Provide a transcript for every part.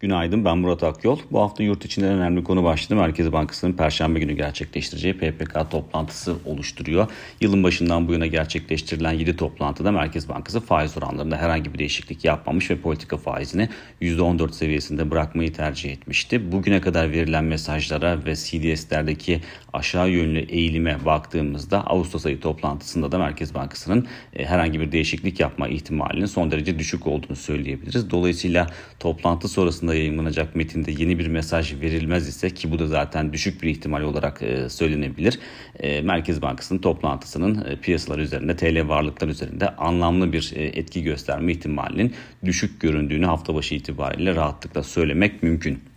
Günaydın ben Murat Akyol. Bu hafta yurt içinde önemli konu başlığı Merkez Bankası'nın Perşembe günü gerçekleştireceği PPK toplantısı oluşturuyor. Yılın başından bu yana gerçekleştirilen 7 toplantıda Merkez Bankası faiz oranlarında herhangi bir değişiklik yapmamış ve politika faizini %14 seviyesinde bırakmayı tercih etmişti. Bugüne kadar verilen mesajlara ve CDS'lerdeki aşağı yönlü eğilime baktığımızda Ağustos ayı toplantısında da Merkez Bankası'nın e, herhangi bir değişiklik yapma ihtimalinin son derece düşük olduğunu söyleyebiliriz. Dolayısıyla toplantı sonrasında sonrasında yayınlanacak metinde yeni bir mesaj verilmez ise ki bu da zaten düşük bir ihtimal olarak e, söylenebilir. E, Merkez Bankası'nın toplantısının e, piyasalar üzerinde TL varlıklar üzerinde anlamlı bir etki gösterme ihtimalinin düşük göründüğünü hafta başı itibariyle rahatlıkla söylemek mümkün.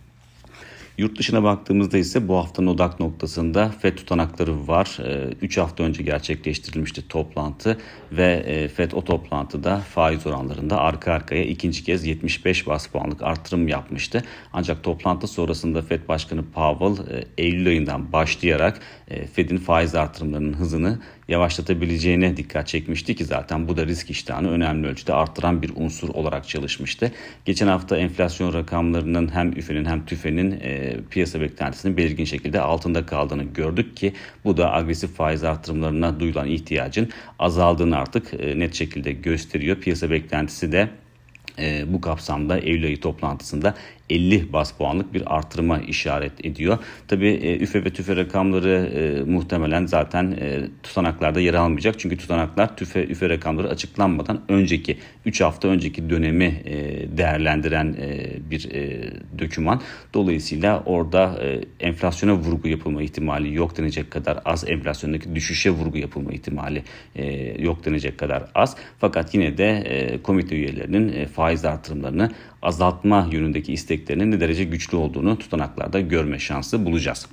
Yurt dışına baktığımızda ise bu haftanın odak noktasında FED tutanakları var. 3 ee, hafta önce gerçekleştirilmişti toplantı ve e, FED o toplantıda faiz oranlarında arka arkaya ikinci kez 75 bas puanlık artırım yapmıştı. Ancak toplantı sonrasında FED Başkanı Powell e, Eylül ayından başlayarak e, Fed'in faiz artırımlarının hızını yavaşlatabileceğine dikkat çekmişti ki zaten bu da risk iştahını önemli ölçüde arttıran bir unsur olarak çalışmıştı. Geçen hafta enflasyon rakamlarının hem üfenin hem tüfenin e, piyasa beklentisinin belirgin şekilde altında kaldığını gördük ki bu da agresif faiz artırımlarına duyulan ihtiyacın azaldığını artık e, net şekilde gösteriyor. Piyasa beklentisi de e, bu kapsamda Eylül ayı toplantısında 50 bas puanlık bir artırıma işaret ediyor. Tabi e, üfe ve tüfe rakamları e, muhtemelen zaten e, tutanaklarda yer almayacak. Çünkü tutanaklar tüfe üfe rakamları açıklanmadan önceki 3 hafta önceki dönemi e, değerlendiren e, bir e, döküman. Dolayısıyla orada e, enflasyona vurgu yapılma ihtimali yok denecek kadar az. Enflasyondaki düşüşe vurgu yapılma ihtimali e, yok denecek kadar az. Fakat yine de e, komite üyelerinin e, faiz artırımlarını azaltma yönündeki isteklerinin ne derece güçlü olduğunu tutanaklarda görme şansı bulacağız.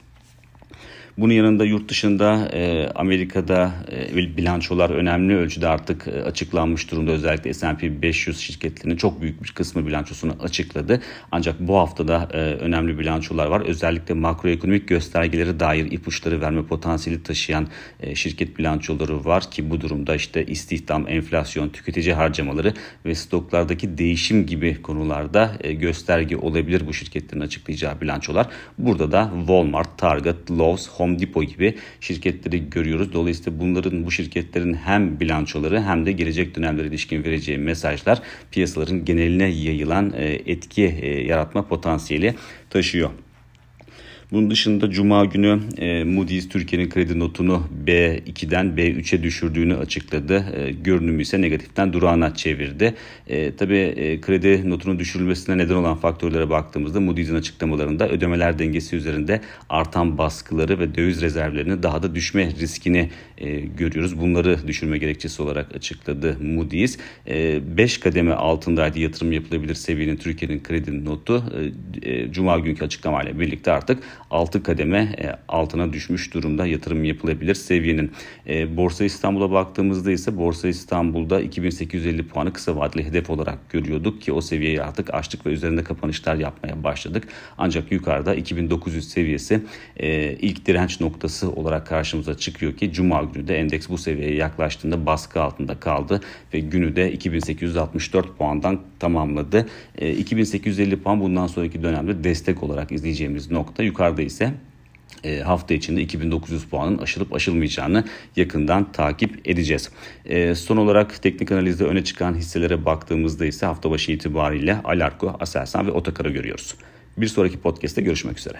Bunun yanında yurt dışında e, Amerika'da e, bilançolar önemli ölçüde artık e, açıklanmış durumda. Özellikle S&P 500 şirketlerinin çok büyük bir kısmı bilançosunu açıkladı. Ancak bu haftada e, önemli bilançolar var. Özellikle makroekonomik göstergeleri dair ipuçları verme potansiyeli taşıyan şirket bilançoları var ki bu durumda işte istihdam, enflasyon, tüketici harcamaları ve stoklardaki değişim gibi konularda e, gösterge olabilir bu şirketlerin açıklayacağı bilançolar. Burada da Walmart, Target, Lowe's, Home Depot gibi şirketleri görüyoruz. Dolayısıyla bunların bu şirketlerin hem bilançoları hem de gelecek dönemlere ilişkin vereceği mesajlar piyasaların geneline yayılan e, etki e, yaratma potansiyeli taşıyor. Bunun dışında Cuma günü e, Moody's Türkiye'nin kredi notunu B2'den B3'e düşürdüğünü açıkladı. E, görünümü ise negatiften durağına çevirdi. E, tabii e, kredi notunun düşürülmesine neden olan faktörlere baktığımızda Moody's'in açıklamalarında ödemeler dengesi üzerinde artan baskıları ve döviz rezervlerinin daha da düşme riskini e, görüyoruz. Bunları düşürme gerekçesi olarak açıkladı Moody's. 5 e, kademe altındaydı yatırım yapılabilir seviyenin Türkiye'nin kredi notu. E, e, Cuma günkü açıklamayla birlikte artık 6 kademe e, altına düşmüş durumda yatırım yapılabilir seviyenin. E, Borsa İstanbul'a baktığımızda ise Borsa İstanbul'da 2850 puanı kısa vadeli hedef olarak görüyorduk ki o seviyeyi artık açtık ve üzerinde kapanışlar yapmaya başladık. Ancak yukarıda 2900 seviyesi e, ilk direnç noktası olarak karşımıza çıkıyor ki Cuma günü de endeks bu seviyeye yaklaştığında baskı altında kaldı ve günü de 2864 puandan tamamladı. 2850 puan bundan sonraki dönemde destek olarak izleyeceğimiz nokta. Yukarıda Avrupa'da ise e, hafta içinde 2900 puanın aşılıp aşılmayacağını yakından takip edeceğiz. E, son olarak teknik analizde öne çıkan hisselere baktığımızda ise hafta başı itibariyle Alarko, Aselsan ve Otakar'ı görüyoruz. Bir sonraki podcast'te görüşmek üzere.